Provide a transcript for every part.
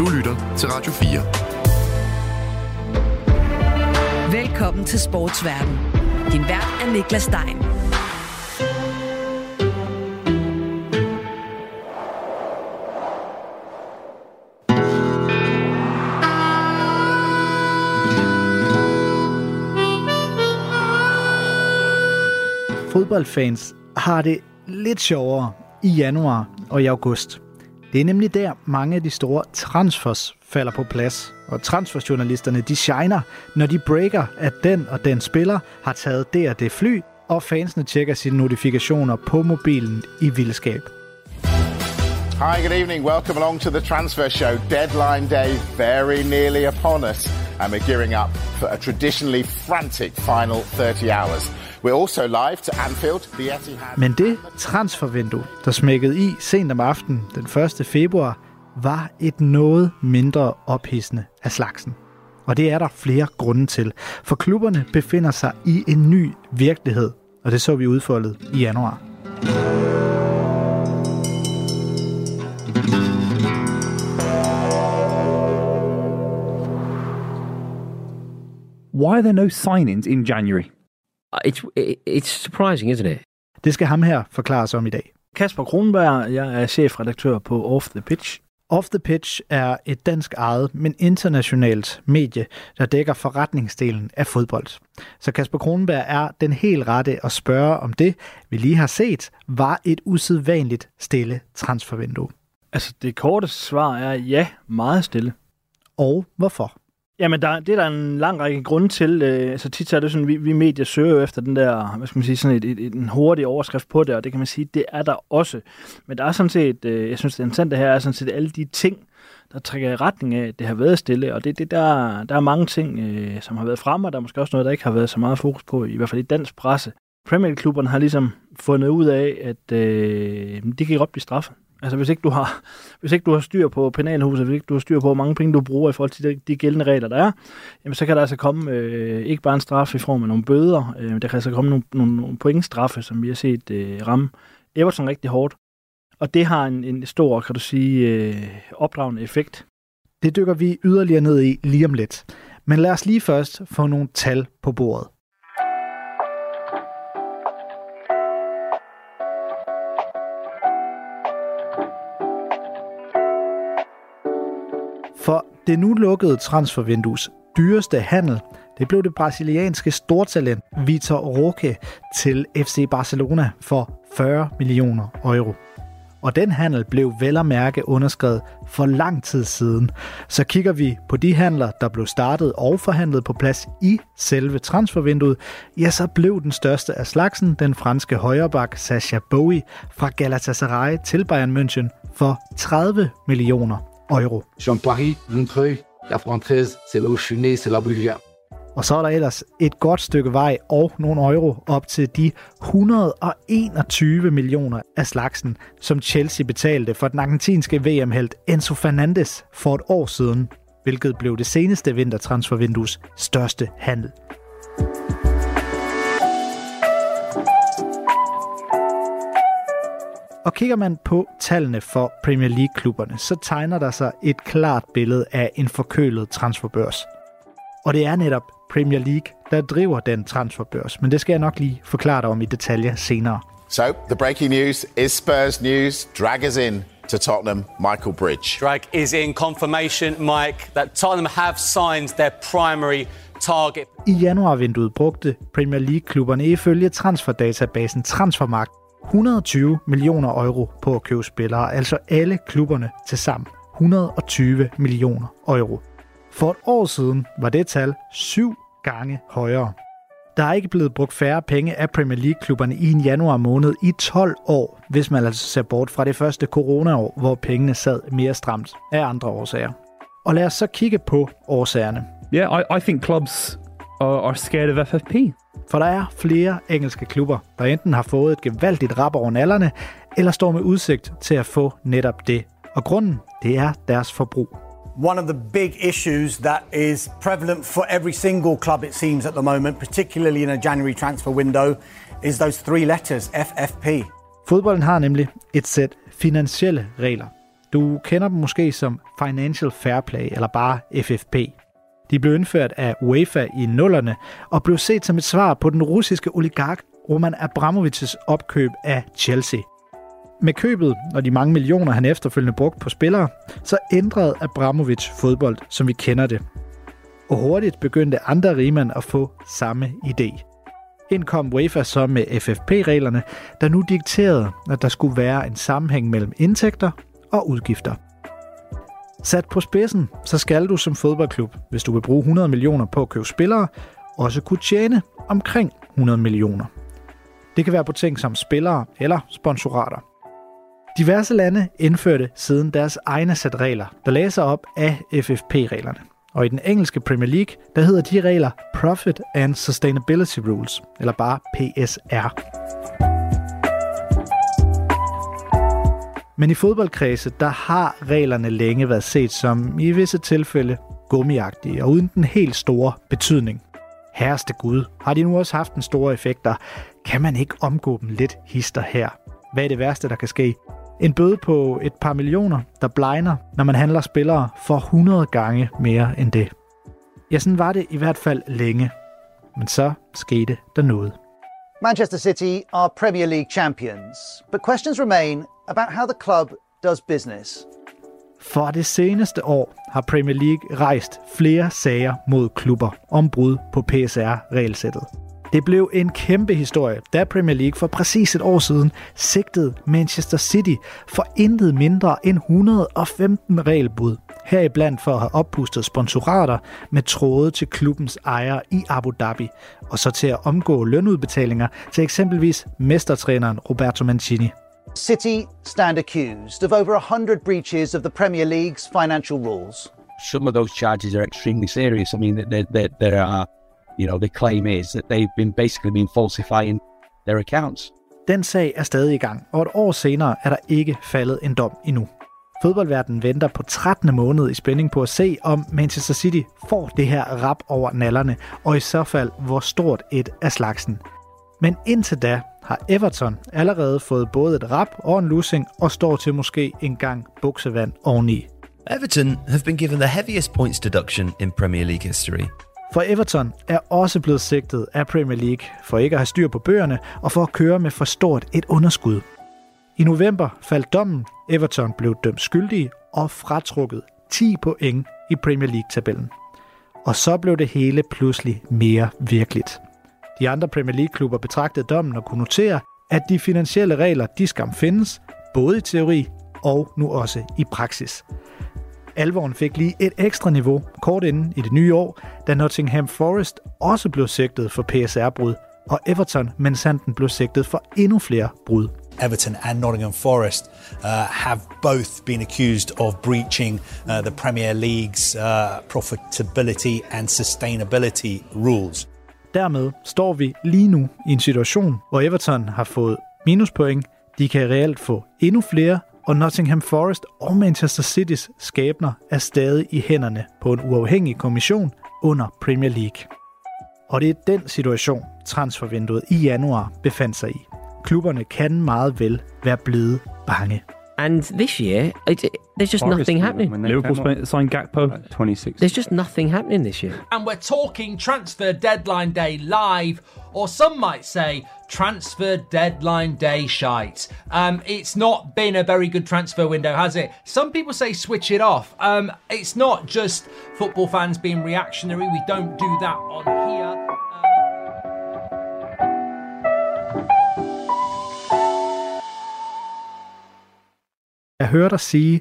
Du lytter til Radio 4. Velkommen til Sportsverden. Din vært er Niklas Stein. Fodboldfans har det lidt sjovere i januar og i august. Det er nemlig der, mange af de store transfers falder på plads. Og transferjournalisterne, de shiner, når de breaker, at den og den spiller har taget det og det fly, og fansene tjekker sine notifikationer på mobilen i vildskab. Hi, good evening. Welcome along to the transfer show. Deadline day very nearly upon us, and we're gearing up for a traditionally frantic final 30 hours. We're also live to Anfield, the Etihad. Men det transfervindue, der smækkede i sent om aftenen den 1. februar, var et noget mindre ophidsende af slagsen. Og det er der flere grunde til, for klubberne befinder sig i en ny virkelighed, og det så vi udfoldet i januar. Why are there no signings in January? It's, it's surprising, isn't it? Det skal ham her forklare sig om i dag. Kasper Kronberg, jeg er chefredaktør på Off the Pitch. Off the Pitch er et dansk ejet, men internationalt medie, der dækker forretningsdelen af fodbold. Så Kasper Kronberg er den helt rette at spørge om det, vi lige har set, var et usædvanligt stille transfervindue. Altså det korte svar er ja, meget stille. Og hvorfor? Jamen, der, det er der en lang række grunde til. Øh, så tit så er det sådan, vi, vi medier søger jo efter den der, hvad skal man sige, sådan et, et, et, en hurtig overskrift på det, og det kan man sige, det er der også. Men der er sådan set, øh, jeg synes det interessante her er sådan set alle de ting, der trækker i retning af, at det har været stille, og det, det der, der er mange ting, øh, som har været fremme, og der er måske også noget, der ikke har været så meget fokus på, i hvert fald i dansk presse. Premier League-klubberne har ligesom fundet ud af, at øh, de kan godt blive straffet. Altså hvis ikke du har, hvis ikke du har styr på penalhuset, hvis ikke du har styr på, hvor mange penge du bruger i forhold til de, de gældende regler, der er, jamen så kan der altså komme øh, ikke bare en straf i form af nogle bøder, øh, der kan altså komme nogle, nogle, nogle pointstraffe, som vi har set øh, ramme Everton rigtig hårdt. Og det har en, en stor, kan du sige, øh, opdragende effekt. Det dykker vi yderligere ned i lige om lidt. Men lad os lige først få nogle tal på bordet. For det nu lukkede transfervindues dyreste handel, det blev det brasilianske stortalent Vitor Roque til FC Barcelona for 40 millioner euro. Og den handel blev vel at mærke underskrevet for lang tid siden. Så kigger vi på de handler, der blev startet og forhandlet på plads i selve transfervinduet, ja, så blev den største af slagsen den franske højreback Sasha Bowie fra Galatasaray til Bayern München for 30 millioner euro. Jean Paris, Montreuil, la Française, c'est là où je suis né, c'est là où je viens. Og så er der ellers et godt stykke vej og nogle euro op til de 121 millioner af slagsen, som Chelsea betalte for den argentinske VM-held Enzo Fernandes for et år siden, hvilket blev det seneste vintertransfervindues største handel. Og kigger man på tallene for Premier League-klubberne, så tegner der sig et klart billede af en forkølet transferbørs. Og det er netop Premier League, der driver den transferbørs, men det skal jeg nok lige forklare dig om i detaljer senere. So, the breaking news is Spurs news. Drag us in to Tottenham, Michael Bridge. Drag is in confirmation, Mike, that Tottenham have signed their primary target. I januarvinduet brugte Premier League-klubberne ifølge transferdatabasen Transfermarkt 120 millioner euro på at købe spillere, altså alle klubberne til sammen. 120 millioner euro. For et år siden var det tal syv gange højere. Der er ikke blevet brugt færre penge af Premier League-klubberne i en januar måned i 12 år, hvis man altså ser bort fra det første coronaår, hvor pengene sad mere stramt af andre årsager. Og lad os så kigge på årsagerne. Yeah, I, I think clubs are, are scared of FFP. For der er flere engelske klubber, der enten har fået et gevaldigt rap over nallerne, eller står med udsigt til at få netop det. Og grunden, det er deres forbrug. One of the big issues that is prevalent for every single club, it seems, at the moment, particularly in a January transfer window, is those three letters FFP. Fodbolden har nemlig et sæt finansielle regler. Du kender dem måske som Financial Fair Play, eller bare FFP. De blev indført af UEFA i nullerne og blev set som et svar på den russiske oligark Roman Abramovics opkøb af Chelsea. Med købet og de mange millioner, han efterfølgende brugte på spillere, så ændrede Abramovic fodbold, som vi kender det. Og hurtigt begyndte andre rigmænd at få samme idé. Ind kom UEFA så med FFP-reglerne, der nu dikterede, at der skulle være en sammenhæng mellem indtægter og udgifter. Sat på spidsen, så skal du som fodboldklub, hvis du vil bruge 100 millioner på at købe spillere, også kunne tjene omkring 100 millioner. Det kan være på ting som spillere eller sponsorater. Diverse lande indførte siden deres egne sæt regler, der læser op af FFP-reglerne. Og i den engelske Premier League, der hedder de regler Profit and Sustainability Rules, eller bare PSR. Men i fodboldkredse, der har reglerne længe været set som i visse tilfælde gummiagtige og uden den helt store betydning. Herreste Gud, har de nu også haft en store effekter? Kan man ikke omgå dem lidt hister her? Hvad er det værste, der kan ske? En bøde på et par millioner, der blegner, når man handler spillere for 100 gange mere end det. Ja, sådan var det i hvert fald længe. Men så skete der noget. Manchester City are Premier League champions, but questions remain about how the club does business. For det seneste år har Premier League rejst flere sager mod klubber om brud på PSR-regelsættet. Det blev en kæmpe historie, da Premier League for præcis et år siden sigtede Manchester City for intet mindre end 115 regelbud. Heriblandt for at have oppustet sponsorater med tråde til klubbens ejer i Abu Dhabi, og så til at omgå lønudbetalinger til eksempelvis mestertræneren Roberto Mancini. City stand accused of over 100 breaches of the Premier League's financial rules. Some of those charges are extremely serious. I mean, there, are you know, the claim is that they've been basically been falsifying their accounts. Den sag er stadig i gang, og et år senere er der ikke faldet en dom endnu. Fodboldverdenen venter på 13. måned i spænding på at se, om Manchester City får det her rap over nallerne, og i så fald, hvor stort et af slagsen. Men indtil da har Everton allerede fået både et rap og en losing, og står til måske en gang buksevand oveni. Everton have been given the heaviest points deduction in Premier League history. For Everton er også blevet sigtet af Premier League for ikke at have styr på bøgerne og for at køre med for stort et underskud. I november faldt dommen. Everton blev dømt skyldig og fratrukket 10 point i Premier League-tabellen. Og så blev det hele pludselig mere virkeligt. De andre Premier League-klubber betragtede dommen og kunne notere, at de finansielle regler, de skam findes, både i teori og nu også i praksis. Alvoren fik lige et ekstra niveau kort inden i det nye år, da Nottingham Forest også blev sigtet for PSR-brud, og Everton, mens han blev sigtet for endnu flere brud. Everton and Nottingham Forest uh, have both been accused of breaching uh, the Premier League's uh, profitability and sustainability rules. Dermed står vi lige nu i en situation, hvor Everton har fået minuspoint. De kan reelt få endnu flere, og Nottingham Forest og Manchester City's skæbner er stadig i hænderne på en uafhængig kommission under Premier League. Og det er den situation, transfervinduet i januar befandt sig i. Klubberne kan meget vel være blevet bange. And this year, it, it, there's just Forest nothing happening. when they Liverpool came spent- signed Gakpo, 26. There's just nothing happening this year. And we're talking transfer deadline day live, or some might say transfer deadline day shite. Um, it's not been a very good transfer window, has it? Some people say switch it off. Um, it's not just football fans being reactionary. We don't do that on here. Jeg hører dig sige,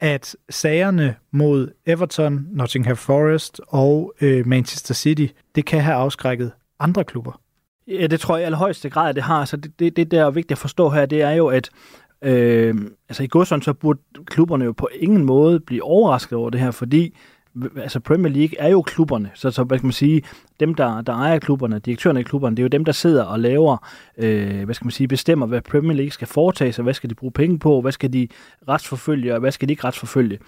at sagerne mod Everton, Nottingham Forest og øh, Manchester City, det kan have afskrækket andre klubber. Ja, det tror jeg i allerhøjeste grad, det har. Så det, det, det der er vigtigt at forstå her, det er jo, at øh, altså i godsøjne, så burde klubberne jo på ingen måde blive overrasket over det her, fordi altså Premier League er jo klubberne, så, så hvad skal man sige, dem der, der ejer klubberne, direktørerne i klubberne, det er jo dem, der sidder og laver, øh, hvad skal man sige, bestemmer, hvad Premier League skal foretage sig, hvad skal de bruge penge på, hvad skal de retsforfølge, og hvad skal de ikke retsforfølge.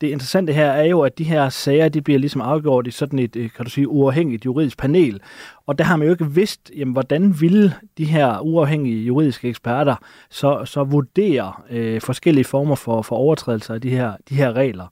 det interessante her er jo, at de her sager, de bliver ligesom afgjort i sådan et, øh, kan du sige, uafhængigt juridisk panel. Og der har man jo ikke vidst, jamen, hvordan ville de her uafhængige juridiske eksperter så, så vurdere øh, forskellige former for, for overtrædelser af de her, de her regler.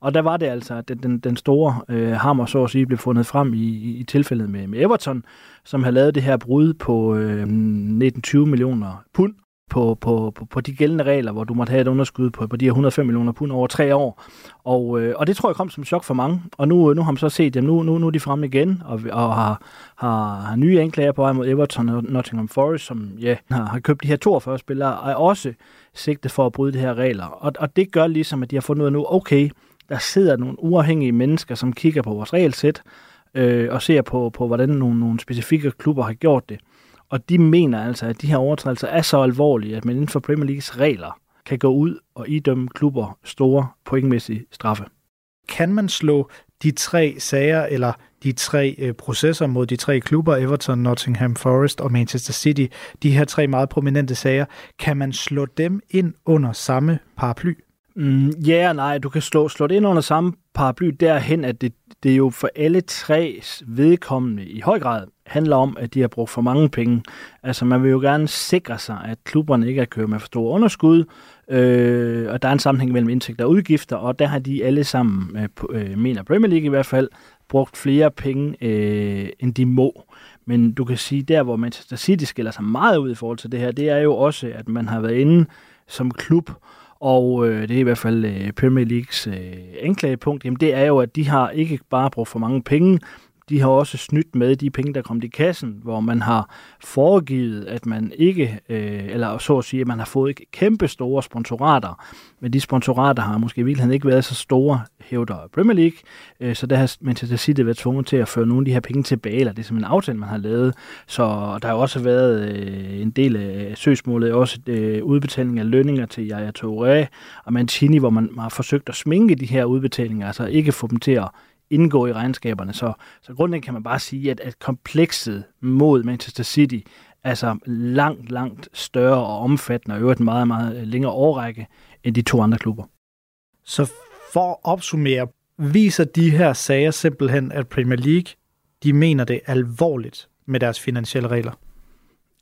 Og der var det altså, at den, den store øh, hammer, så at sige, blev fundet frem i, i, i tilfældet med, med Everton, som har lavet det her brud på øh, 19-20 millioner pund på, på, på, på de gældende regler, hvor du måtte have et underskud på, på de her 105 millioner pund over tre år. Og, øh, og det tror jeg kom som chok for mange. Og nu, øh, nu har man så set, at nu, nu, nu er de fremme igen, og, og har, har, har nye anklager på vej mod Everton og Nottingham Forest, som ja, har, har købt de her 42 spillere, er også sigtet for at bryde de her regler. Og, og det gør ligesom, at de har fundet ud af nu, okay, der sidder nogle uafhængige mennesker, som kigger på vores regelsæt, øh, og ser på, på hvordan nogle, nogle specifikke klubber har gjort det. Og de mener altså, at de her overtrædelser er så alvorlige, at man inden for Premier Leagues regler kan gå ud og idømme klubber store pointmæssige straffe. Kan man slå de tre sager, eller de tre øh, processer mod de tre klubber, Everton, Nottingham Forest og Manchester City, de her tre meget prominente sager, kan man slå dem ind under samme paraply? Mm, ja yeah, nej, du kan slå, slå det ind under samme paraply derhen, at det, det jo for alle tre vedkommende i høj grad handler om, at de har brugt for mange penge. Altså man vil jo gerne sikre sig, at klubberne ikke er kørt med for store underskud, øh, og der er en sammenhæng mellem indtægter og udgifter, og der har de alle sammen, øh, øh mener Premier League i hvert fald, brugt flere penge, øh, end de må. Men du kan sige, der hvor Manchester City skiller sig meget ud i forhold til det her, det er jo også, at man har været inde som klub og øh, det er i hvert fald øh, Premier Leagues øh, anklagepunkt, jamen det er jo, at de har ikke bare brugt for mange penge, de har også snydt med de penge, der kom i kassen, hvor man har foregivet, at man ikke, øh, eller så at sige, at man har fået kæmpe store sponsorater, men de sponsorater har måske i virkeligheden ikke været så store, hævder Premier League, øh, så der har Manchester City været tvunget til at føre nogle af de her penge tilbage, eller det er simpelthen en aftale, man har lavet. Så der har også været øh, en del af søgsmålet, også øh, udbetaling af lønninger til Yaya Touré og Mancini, hvor man har forsøgt at sminke de her udbetalinger, altså ikke få dem til at indgå i regnskaberne. Så, så grundlæggende kan man bare sige, at, at komplekset mod Manchester City altså langt, langt større og omfattende, og øvrigt meget, meget længere årrække end de to andre klubber. Så for at opsummere, viser de her sager simpelthen, at Premier League, de mener det alvorligt med deres finansielle regler?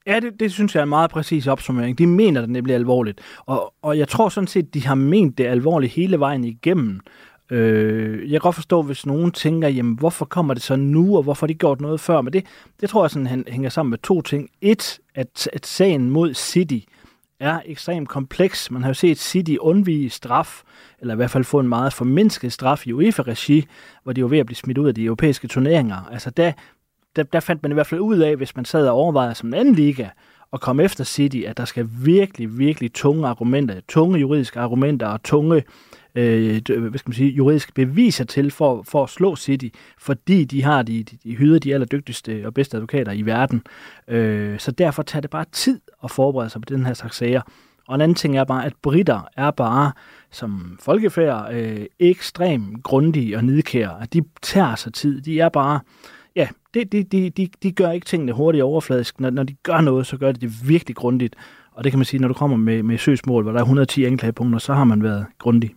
Ja, det, det synes jeg er en meget præcis opsummering. De mener det nemlig alvorligt. Og, og jeg tror sådan set, de har ment det alvorligt hele vejen igennem. Øh, jeg kan godt forstå, hvis nogen tænker, jamen hvorfor kommer det så nu, og hvorfor har de gjort noget før? Men det, det tror jeg sådan hænger sammen med to ting. Et, at, at sagen mod City er ekstremt kompleks. Man har jo set City undvige straf, eller i hvert fald få en meget formindsket straf i UEFA-regi, hvor de var ved at blive smidt ud af de europæiske turneringer. Altså der, der, der fandt man i hvert fald ud af, hvis man sad og overvejede som en anden liga, og komme efter City, at der skal virkelig, virkelig tunge argumenter, tunge juridiske argumenter og tunge øh, Øh, øh, hvad skal man sige, juridiske beviser til for, for at slå City, fordi de har de, de, de hyder de allerdygtigste og bedste advokater i verden. Øh, så derfor tager det bare tid at forberede sig på den her slags sager. Og en anden ting er bare, at britter er bare som folkefærd øh, ekstremt grundige og nidkære. At de tager sig tid. De er bare, ja, de, de, de, de, de gør ikke tingene hurtigt og overfladisk. Når, når de gør noget, så gør de det virkelig grundigt. Og det kan man sige, når du kommer med, med søgsmål, hvor der er 110 anklagepunkter, så har man været grundig.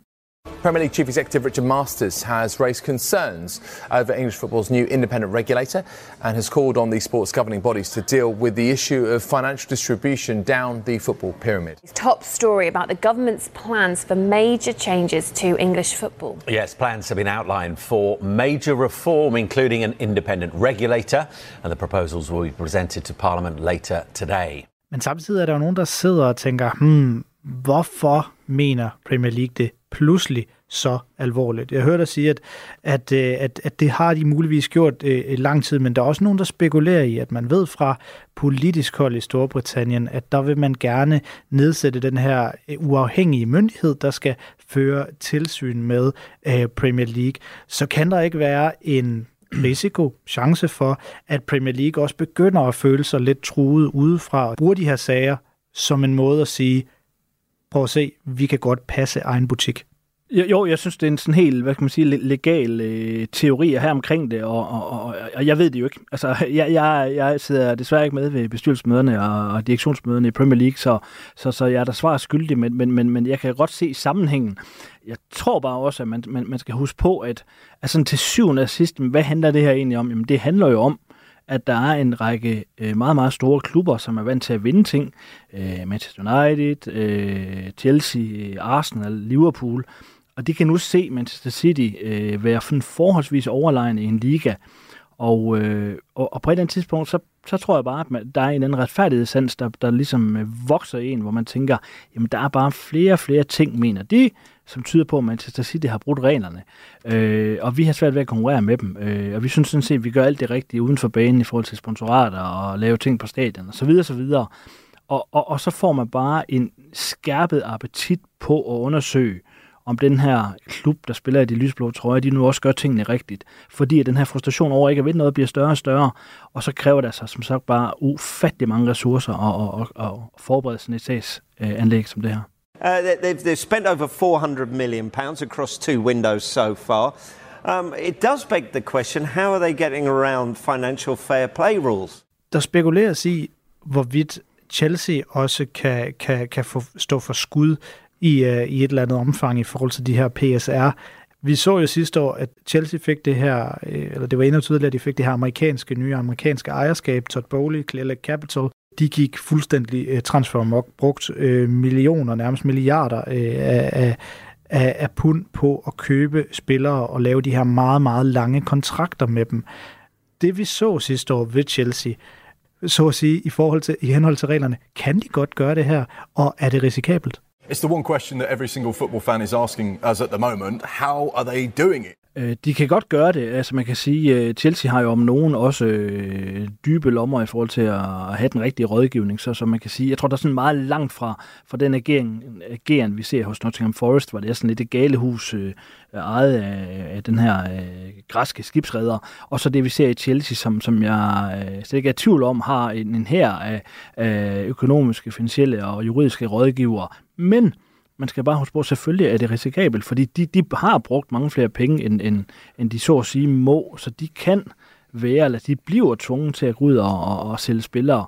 Premier League Chief Executive Richard Masters has raised concerns over English football's new independent regulator and has called on the sports governing bodies to deal with the issue of financial distribution down the football pyramid. Top story about the government's plans for major changes to English football. Yes, plans have been outlined for major reform, including an independent regulator, and the proposals will be presented to Parliament later today. Men samtidig er der jo nogen, der sidder og tænker, hmm, hvorfor mener Premier League det pludselig så alvorligt. Jeg hørte dig sige, at, at, øh, at, at det har de muligvis gjort øh, lang tid, men der er også nogen, der spekulerer i, at man ved fra politisk hold i Storbritannien, at der vil man gerne nedsætte den her øh, uafhængige myndighed, der skal føre tilsyn med øh, Premier League. Så kan der ikke være en risiko, chance for, at Premier League også begynder at føle sig lidt truet udefra og bruger de her sager som en måde at sige, prøv at se, vi kan godt passe egen butik. Jo, jeg synes, det er en sådan helt, hvad kan man sige, legal øh, teori her omkring det, og, og, og, og jeg ved det jo ikke. Altså, jeg, jeg, jeg sidder desværre ikke med ved bestyrelsesmøderne og, og direktionsmøderne i Premier League, så, så, så jeg er der svar skyldig, men, men, men, men jeg kan godt se sammenhængen. Jeg tror bare også, at man, man, man skal huske på, at altså, til syvende og sidst, hvad handler det her egentlig om? Jamen, det handler jo om, at der er en række øh, meget, meget store klubber, som er vant til at vinde ting. Øh, Manchester United, øh, Chelsea, øh, Arsenal, Liverpool. Og de kan nu se Manchester City øh, være forholdsvis overlegen i en liga. Og, øh, og, og på et eller andet tidspunkt, så, så tror jeg bare, at man, der er en anden retfærdighedssans, der, der ligesom øh, vokser i en, hvor man tænker, jamen der er bare flere og flere ting, mener de, som tyder på, at Manchester City har brudt reglerne. Øh, og vi har svært ved at konkurrere med dem. Øh, og vi synes sådan set, at vi gør alt det rigtige uden for banen i forhold til sponsorater og lave ting på stadion og så videre, så videre. Og, og, og så får man bare en skærpet appetit på at undersøge, om den her klub, der spiller i de lysblå trøjer, de nu også gør tingene rigtigt. Fordi at den her frustration over ikke at vinde noget bliver større og større, og så kræver det sig som sagt bare ufattelig mange ressourcer og, og, og, og forberede sådan et sagsanlæg som det her. Uh, they've, they've spent over 400 million pounds across two windows so far. Um, it does beg the question, how are they getting around financial fair play rules? Der spekuleres i, hvorvidt Chelsea også kan, kan, kan få, stå for skud i, uh, i et eller andet omfang i forhold til de her PSR. Vi så jo sidste år, at Chelsea fik det her, øh, eller det var endnu tydeligt, at de fik det her amerikanske, nye amerikanske ejerskab, Todd Bowley, Clearlake Capital. De gik fuldstændig uh, transfermok, brugt øh, millioner, nærmest milliarder øh, af, af, af pund på at købe spillere og lave de her meget, meget lange kontrakter med dem. Det vi så sidste år ved Chelsea, så at sige, i, forhold til, i henhold til reglerne, kan de godt gøre det her, og er det risikabelt? It's the one question that every single football fan is asking us at the moment. How are they doing it? Øh, de kan godt gøre det. Altså man kan sige, at øh, Chelsea har jo om nogen også øh, dybe lommer i forhold til at have den rigtige rådgivning. Så, så man kan sige, jeg tror, der er sådan meget langt fra, fra den agering, ageren, vi ser hos Nottingham Forest, hvor det er sådan lidt et galehus øh, ejet af, af den her øh, græske skibsredder. Og så det, vi ser i Chelsea, som, som jeg øh, slet ikke er i tvivl om, har en, en her af, af økonomiske, finansielle og juridiske rådgivere. Men man skal bare huske på, selvfølgelig er det risikabelt, fordi de, de har brugt mange flere penge, end, end, end de så at sige må, så de kan være, eller de bliver tvunget til at gå ud og, og, og sælge spillere.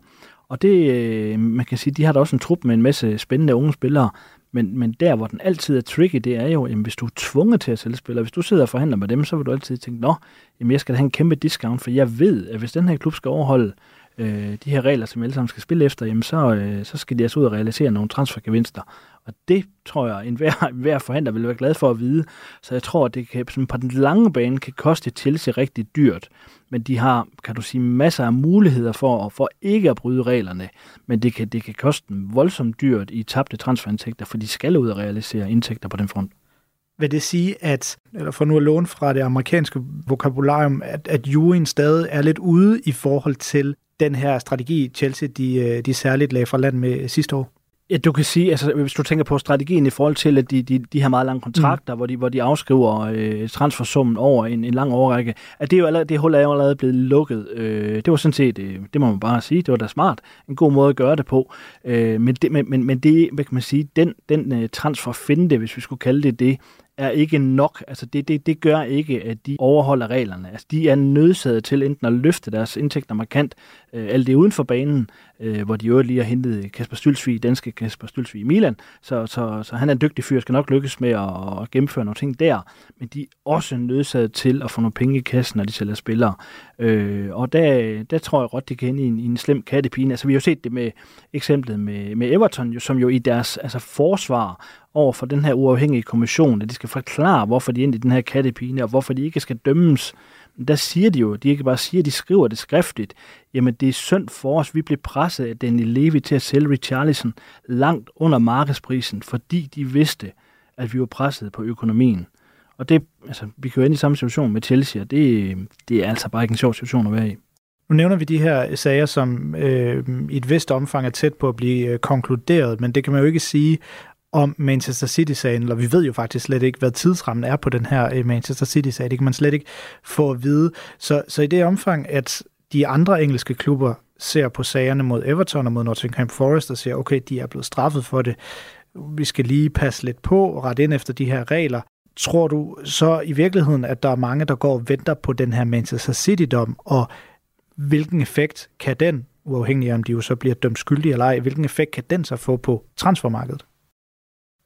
Og det, øh, man kan sige, de har da også en trup med en masse spændende unge spillere, men, men der, hvor den altid er tricky, det er jo, jamen, hvis du er tvunget til at sælge spillere, hvis du sidder og forhandler med dem, så vil du altid tænke, nå, jamen, jeg skal da have en kæmpe discount, for jeg ved, at hvis den her klub skal overholde øh, de her regler, som alle sammen skal spille efter, jamen, så, øh, så skal de altså ud og realisere nogle transfergevinster. Og det tror jeg, en hver, hver forhandler vil være glad for at vide. Så jeg tror, at det kan, på den lange bane kan koste Chelsea rigtig dyrt. Men de har, kan du sige, masser af muligheder for, for ikke at bryde reglerne. Men det kan, det kan koste dem voldsomt dyrt i tabte transferindtægter, for de skal ud og realisere indtægter på den front. Vil det sige, at, eller for nu at låne fra det amerikanske vokabularium, at, at juryen stadig er lidt ude i forhold til den her strategi, Chelsea de, øh, de særligt lagde fra land med sidste år? Ja, du kan sige, altså hvis du tænker på strategien i forhold til, at de, de, de har meget lange kontrakter, mm. hvor, de, hvor de afskriver øh, transfersummen over en, en lang overrække, at det, er jo allerede, det hul er jo allerede blevet lukket. Øh, det var sådan set, øh, det må man bare sige, det var da smart. En god måde at gøre det på. Øh, men, det, men, men, men det, hvad kan man sige, den, den øh, transferfinde, hvis vi skulle kalde det det, er ikke nok. Altså det, det, det gør ikke, at de overholder reglerne. Altså de er nødsaget til enten at løfte deres indtægter markant, øh, alt det uden for banen, øh, hvor de jo lige har hentet Kasper Stylsvig, danske Kasper Stylsvig i Milan, så, så, så han er en dygtig fyr, skal nok lykkes med at, at gennemføre nogle ting der, men de er også nødsaget til at få nogle penge i kassen, når de sælger spillere. Øh, og der, der tror jeg godt, de kan ind i en, i en slem kattepine. Altså vi har jo set det med eksemplet med, med Everton, jo, som jo i deres altså, forsvar over for den her uafhængige kommission, at de skal forklare, hvorfor de er inde i den her kattepine, og hvorfor de ikke skal dømmes. Der siger de jo, de ikke bare siger, de skriver det skriftligt, jamen det er synd for os, vi blev presset af Danny Levy til at sælge Richarlison langt under markedsprisen, fordi de vidste, at vi var presset på økonomien. Og det, altså, vi kan jo ind i samme situation med Chelsea, og det, det er altså bare ikke en sjov situation at være i. Nu nævner vi de her sager, som øh, i et vist omfang er tæt på at blive øh, konkluderet, men det kan man jo ikke sige om Manchester City-sagen, eller vi ved jo faktisk slet ikke, hvad tidsrammen er på den her øh, Manchester City-sag. Det kan man slet ikke få at vide. Så, så i det omfang, at de andre engelske klubber ser på sagerne mod Everton og mod Nottingham Forest og siger, okay, de er blevet straffet for det, vi skal lige passe lidt på og rette ind efter de her regler, tror du så i virkeligheden, at der er mange, der går og venter på den her Manchester City-dom, og hvilken effekt kan den, uafhængig af om de jo så bliver dømt skyldige eller ej, hvilken effekt kan den så få på transfermarkedet?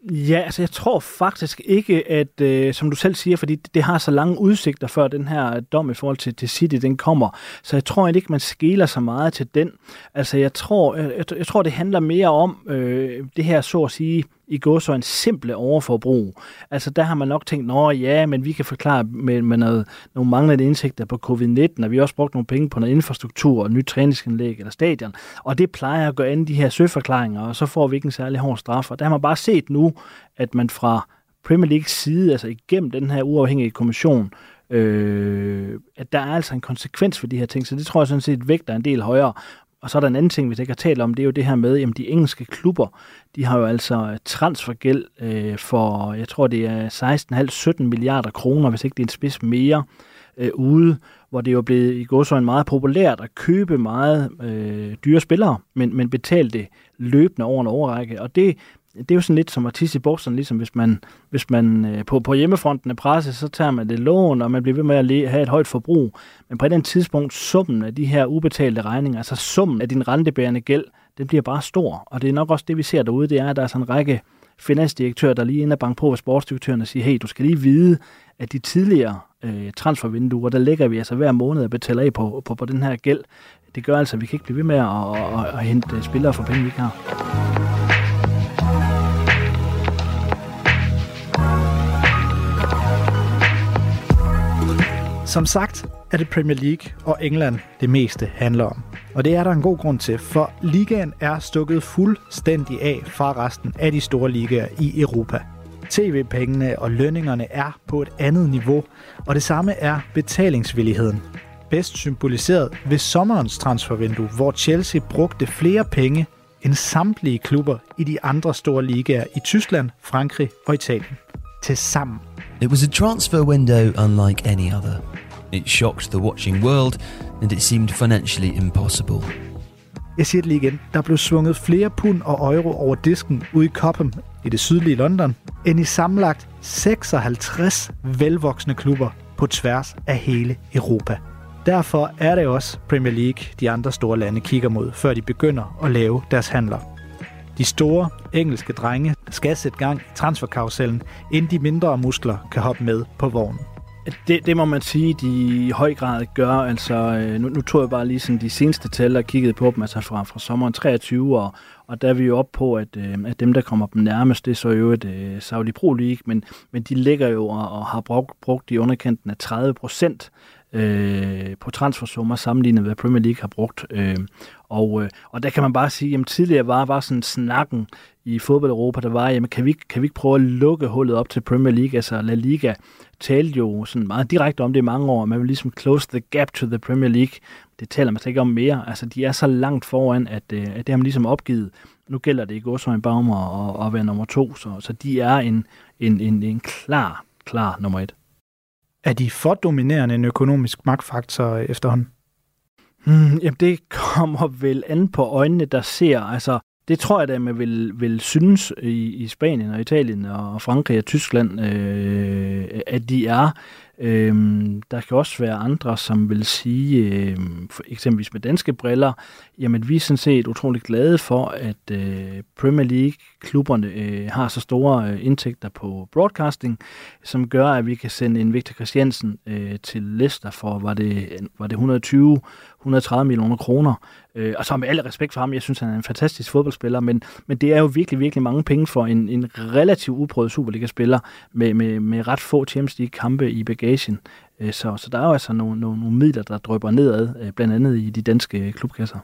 Ja, altså jeg tror faktisk ikke, at, øh, som du selv siger, fordi det, har så lange udsigter før den her øh, dom i forhold til, til City, den kommer. Så jeg tror ikke, man skæler så meget til den. Altså jeg tror, øh, jeg, jeg tror det handler mere om øh, det her, så at sige, i går så en simple overforbrug. Altså der har man nok tænkt, nå ja, men vi kan forklare med, med noget, nogle manglende indsigter på covid-19, og vi har også brugt nogle penge på noget infrastruktur og nyt træningsanlæg eller stadion. Og det plejer at gøre an de her søforklaringer, og så får vi ikke en særlig hård straf. Og der har man bare set nu, at man fra Premier Leagues side, altså igennem den her uafhængige kommission, øh, at der er altså en konsekvens for de her ting, så det tror jeg sådan set vægter en del højere. Og så er der en anden ting, vi ikke har talt om, det er jo det her med, at de engelske klubber, de har jo altså transfergæld øh, for, jeg tror det er 16,5-17 milliarder kroner, hvis ikke det er en spids mere, øh, ude, hvor det jo blevet i går så en meget populært at købe meget øh, dyre spillere, men, men betale det løbende over en overrække. Og det, det er jo sådan lidt som at tisse i bukserne, ligesom hvis man, hvis man øh, på, på hjemmefronten er presset, så tager man det lån, og man bliver ved med at have et højt forbrug. Men på et andet tidspunkt, summen af de her ubetalte regninger, altså summen af din rentebærende gæld, den bliver bare stor. Og det er nok også det, vi ser derude, det er, at der er sådan en række finansdirektører, der lige inde og banke på ved sportsdirektøren og siger, hey, du skal lige vide, at de tidligere øh, transfervinduer, der lægger vi altså hver måned og betaler af på, på, på den her gæld. Det gør altså, at vi kan ikke blive ved med at, at, at, at hente øh, spillere for penge, vi ikke har. Som sagt er det Premier League og England det meste handler om. Og det er der en god grund til, for ligaen er stukket fuldstændig af fra resten af de store ligaer i Europa. TV-pengene og lønningerne er på et andet niveau, og det samme er betalingsvilligheden. Bedst symboliseret ved sommerens transfervindue, hvor Chelsea brugte flere penge end samtlige klubber i de andre store ligaer i Tyskland, Frankrig og Italien. Tilsammen. It was a transfer window unlike any other. It shocked the watching world, and it seemed financially impossible. Jeg siger det lige igen. Der blev svunget flere pund og euro over disken ude i Copham i det sydlige London, end i sammenlagt 56 velvoksne klubber på tværs af hele Europa. Derfor er det også Premier League, de andre store lande kigger mod, før de begynder at lave deres handler. De store engelske drenge skal sætte gang i transferkarusellen, inden de mindre muskler kan hoppe med på vognen. Det, det må man sige, de i høj grad gør. Altså, øh, nu, nu tog jeg bare lige sådan de seneste tal og kiggede på dem, altså fra, fra sommeren 23, og, og der er vi jo op på, at, øh, at dem, der kommer dem nærmest, det er så jo et uh, Saudi Pro League, men, men de ligger jo og, og har brugt, brugt i underkanten af 30 procent øh, på transfersummer sammenlignet med hvad Premier League har brugt. Øh, og, øh, og der kan man bare sige, at tidligere var, var sådan snakken i fodbold Europa, der var, jamen kan vi, kan vi ikke prøve at lukke hullet op til Premier League, altså La Liga, talte jo sådan meget direkte om det i mange år. Man vil ligesom close the gap to the Premier League. Det taler man slet ikke om mere. Altså, de er så langt foran, at, øh, at det har man ligesom opgivet. Nu gælder det ikke også en Baumer at, at være nummer to, så, så de er en, en, en, en klar, klar nummer et. Er de for dominerende en økonomisk magtfaktor efterhånden? Hmm, jamen, det kommer vel an på øjnene, der ser. Altså, det tror jeg, da, man vil, vil synes i, i Spanien og Italien og Frankrig og Tyskland, øh, at de er. Øh, der kan også være andre, som vil sige, øh, for eksempelvis med danske briller, jamen vi er sådan set utrolig glade for, at øh, Premier League-klubberne øh, har så store øh, indtægter på broadcasting, som gør, at vi kan sende en Victor Christiansen øh, til Leicester for, var det, var det 120-130 millioner kroner. Øh, og så med al respekt for ham, jeg synes, han er en fantastisk fodboldspiller, men, men det er jo virkelig, virkelig mange penge for en, en relativt uprøvet Superliga-spiller med, med, med ret få Champions League-kampe i bagagen. Øh, så, så der er jo altså nogle, nogle, nogle midler, der drøber nedad, øh, blandt andet i de danske øh, klubkasser.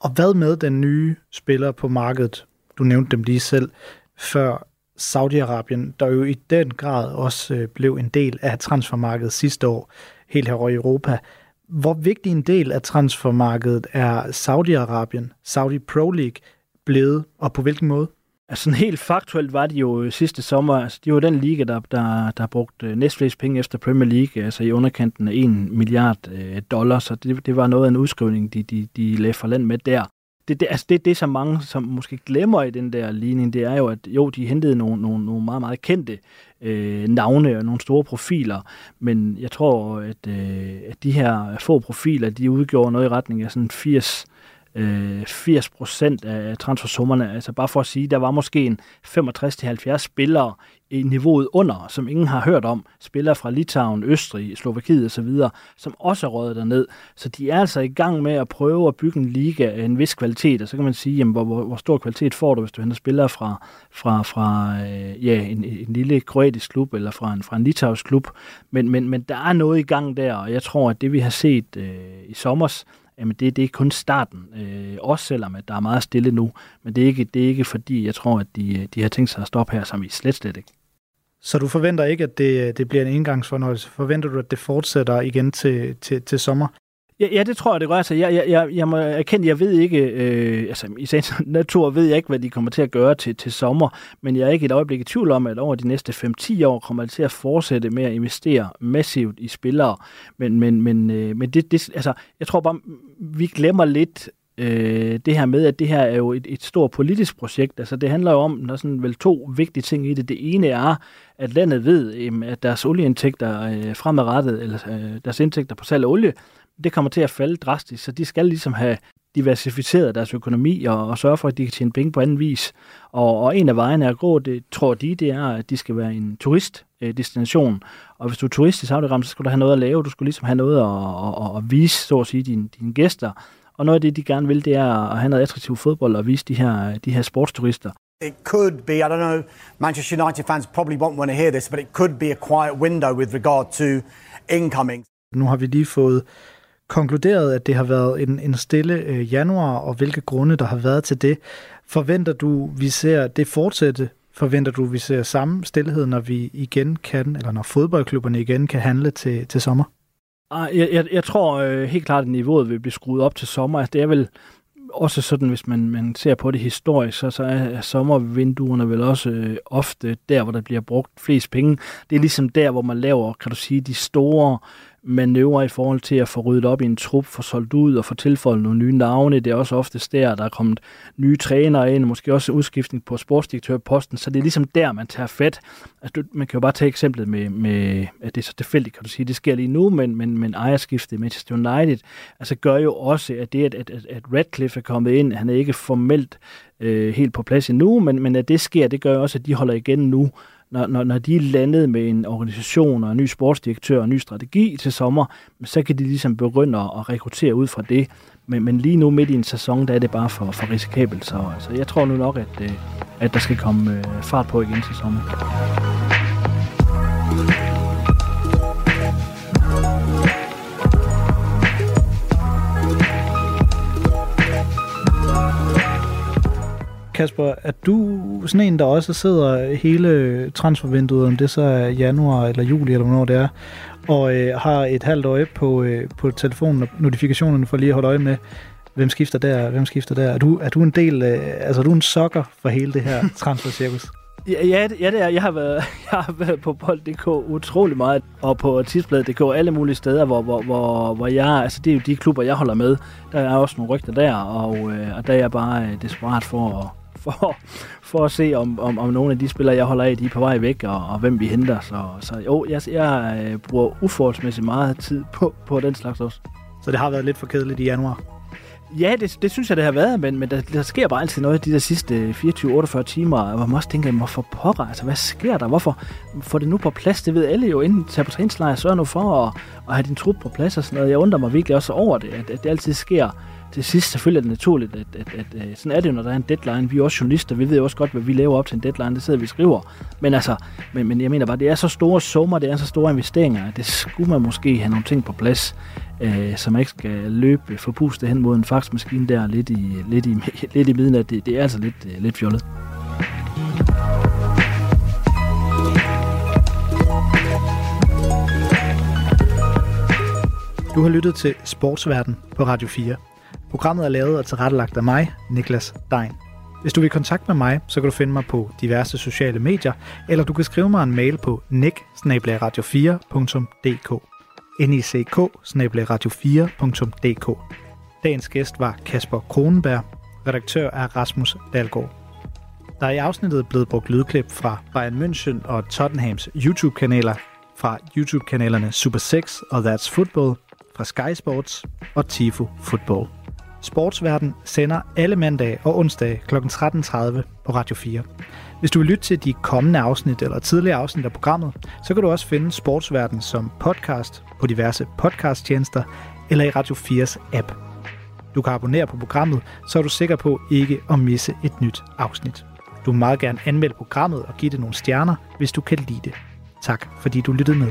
Og hvad med den nye spiller på markedet? Du nævnte dem lige selv før Saudi-Arabien, der jo i den grad også øh, blev en del af transfermarkedet sidste år, helt her i Europa. Hvor vigtig en del af transfermarkedet er Saudi-Arabien, Saudi Pro League, blevet, og på hvilken måde? Altså helt faktuelt var det jo sidste sommer, altså det var den liga, der, der, der brugt næstflest penge efter Premier League, altså i underkanten af 1 milliard øh, dollar, så det, det var noget af en udskrivning, de, de, de lagde for land med der det, det, altså det, det, som mange som måske glemmer i den der ligning, det er jo, at jo, de hentede nogle, nogle, nogle meget, meget kendte øh, navne og nogle store profiler, men jeg tror, at, øh, at de her få profiler, de udgjorde noget i retning af sådan 80 øh, 80 procent af transfersummerne. Altså bare for at sige, der var måske en 65-70 spillere i niveauet under, som ingen har hørt om. Spillere fra Litauen, Østrig, Slovakiet osv., som også er røget derned. Så de er altså i gang med at prøve at bygge en liga af en vis kvalitet, og så kan man sige, jamen, hvor, hvor, hvor stor kvalitet får du, hvis du henter spillere fra, fra, fra øh, ja, en, en lille kroatisk klub, eller fra en, fra en litauisk klub. Men, men, men der er noget i gang der, og jeg tror, at det vi har set øh, i sommers, jamen det, det er kun starten. Øh, også selvom at der er meget stille nu. Men det er ikke, det er ikke fordi, jeg tror, at de, øh, de har tænkt sig at stoppe her, som i slet slet ikke. Så du forventer ikke, at det, øh, det bliver en engangsfornøjelse? Forventer du, at det fortsætter igen til, til, til sommer? Ja, ja, det tror jeg, det gør. Altså, jeg, jeg, jeg, jeg må erkende, jeg ved ikke, øh, altså i sagens natur ved jeg ikke, hvad de kommer til at gøre til, til sommer, men jeg er ikke et øjeblik i tvivl om, at over de næste 5-10 år kommer de til at fortsætte med at investere massivt i spillere. Men, men, men, øh, men det, det, altså, jeg tror bare, vi glemmer lidt øh, det her med, at det her er jo et, et stort politisk projekt. Altså det handler jo om, der er sådan vel to vigtige ting i det. Det ene er, at landet ved, at deres olieindtægter øh, fremadrettet, eller øh, deres indtægter på salg af olie, det kommer til at falde drastisk, så de skal ligesom have diversificeret deres økonomi og, og sørge for, at de kan tjene penge på anden vis. Og, og en af vejene er at gå, det tror de, det er, at de skal være en turistdestination. Og hvis du er turist i Saudi-Arabien, så skal du have noget at lave. Du skal ligesom have noget at, at, at vise, så at sige, dine, dine gæster. Og noget af det, de gerne vil, det er at have noget attraktiv fodbold og vise de her, de her sportsturister. It could be, I don't know, Manchester United fans probably won't want to hear this, but it could be a quiet window with regard to incoming. Nu har vi lige fået konkluderet, at det har været en, en stille øh, januar, og hvilke grunde der har været til det. Forventer du, vi ser det fortsætte? Forventer du, vi ser samme stillhed, når vi igen kan, eller når fodboldklubberne igen kan handle til, til sommer? Ah, jeg, jeg, jeg tror øh, helt klart, at niveauet vil blive skruet op til sommer. Altså, det er vel også sådan, hvis man, man ser på det historisk, så, så er sommervinduerne vel også øh, ofte der, hvor der bliver brugt flest penge. Det er ligesom der, hvor man laver, kan du sige, de store manøvre i forhold til at få ryddet op i en trup, få solgt ud og få tilføjet nogle nye navne. Det er også ofte der, der er kommet nye trænere ind, måske også udskiftning på sportsdirektørposten, så det er ligesom der, man tager fat. Altså, man kan jo bare tage eksemplet med, med at det er så tilfældigt, kan du sige, det sker lige nu, men, men, men ejerskiftet i Manchester United, altså gør jo også, at det, at, at, at Radcliffe er kommet ind, han er ikke formelt øh, helt på plads endnu, men, men at det sker, det gør jo også, at de holder igen nu, når, når, når de er landet med en organisation og en ny sportsdirektør og en ny strategi til sommer, så kan de ligesom begynde at rekruttere ud fra det. Men, men lige nu midt i en sæson, der er det bare for, for risikabelt. Så altså, jeg tror nu nok, at, øh, at der skal komme øh, fart på igen til sommer. Kasper, er du sådan en, der også sidder hele transfervinduet, om det så er januar eller juli, eller hvornår det er, og øh, har et halvt øje på, øh, på telefonen og notifikationerne for lige at holde øje med, hvem skifter der, hvem skifter der. Er du, er du en del, øh, altså er du en sokker for hele det her transfercirkus? Ja, ja, ja, det er. Jeg har været, jeg har været på bold.dk utrolig meget, og på tidsbladet.dk alle mulige steder, hvor, hvor, hvor, hvor jeg, altså det er jo de klubber, jeg holder med. Der er også nogle rygter der, og, øh, og der er jeg bare øh, desperat for at, for, for at se, om, om, om nogle af de spillere, jeg holder af, de er på vej væk, og, og hvem vi henter. Så, så jo, jeg, jeg øh, bruger uforholdsmæssigt meget tid på, på den slags også. Så det har været lidt for kedeligt i januar? Ja, det, det synes jeg, det har været, men, men der, der sker bare altid noget de der sidste 24-48 timer, hvor man også tænker, hvorfor pokker, altså hvad sker der? Hvorfor får det nu på plads? Det ved alle jo, inden tage på træningslejr, sørg nu for at, at have din trup på plads og sådan noget. Jeg undrer mig virkelig også over det, at, at det altid sker til sidst selvfølgelig er det naturligt, at, at, at, at øh, sådan er det jo, når der er en deadline. Vi er også journalister, vi ved jo også godt, hvad vi laver op til en deadline. Det sidder vi skriver. Men altså, men, men jeg mener bare, det er så store summer, det er så store investeringer, at det skulle man måske have nogle ting på plads, øh, så man ikke skal løbe forpustet hen mod en faxmaskine der lidt i, lidt i, lidt i midnat. Det, det er altså lidt, øh, lidt fjollet. Du har lyttet til Sportsverden på Radio 4. Programmet er lavet og tilrettelagt af mig, Niklas Dein. Hvis du vil kontakte med mig, så kan du finde mig på diverse sociale medier, eller du kan skrive mig en mail på nick 4dk nick 4dk Dagens gæst var Kasper Kronenberg. Redaktør er Rasmus Dalgaard. Der er i afsnittet blevet brugt lydklip fra Bayern München og Tottenhams YouTube-kanaler, fra YouTube-kanalerne Super 6 og That's Football, fra Sky Sports og Tifo Football. Sportsverden sender alle mandag og onsdag kl. 13.30 på Radio 4. Hvis du vil lytte til de kommende afsnit eller tidligere afsnit af programmet, så kan du også finde Sportsverden som podcast på diverse podcasttjenester eller i Radio 4's app. Du kan abonnere på programmet, så er du sikker på ikke at misse et nyt afsnit. Du må meget gerne anmelde programmet og give det nogle stjerner, hvis du kan lide det. Tak fordi du lyttede med.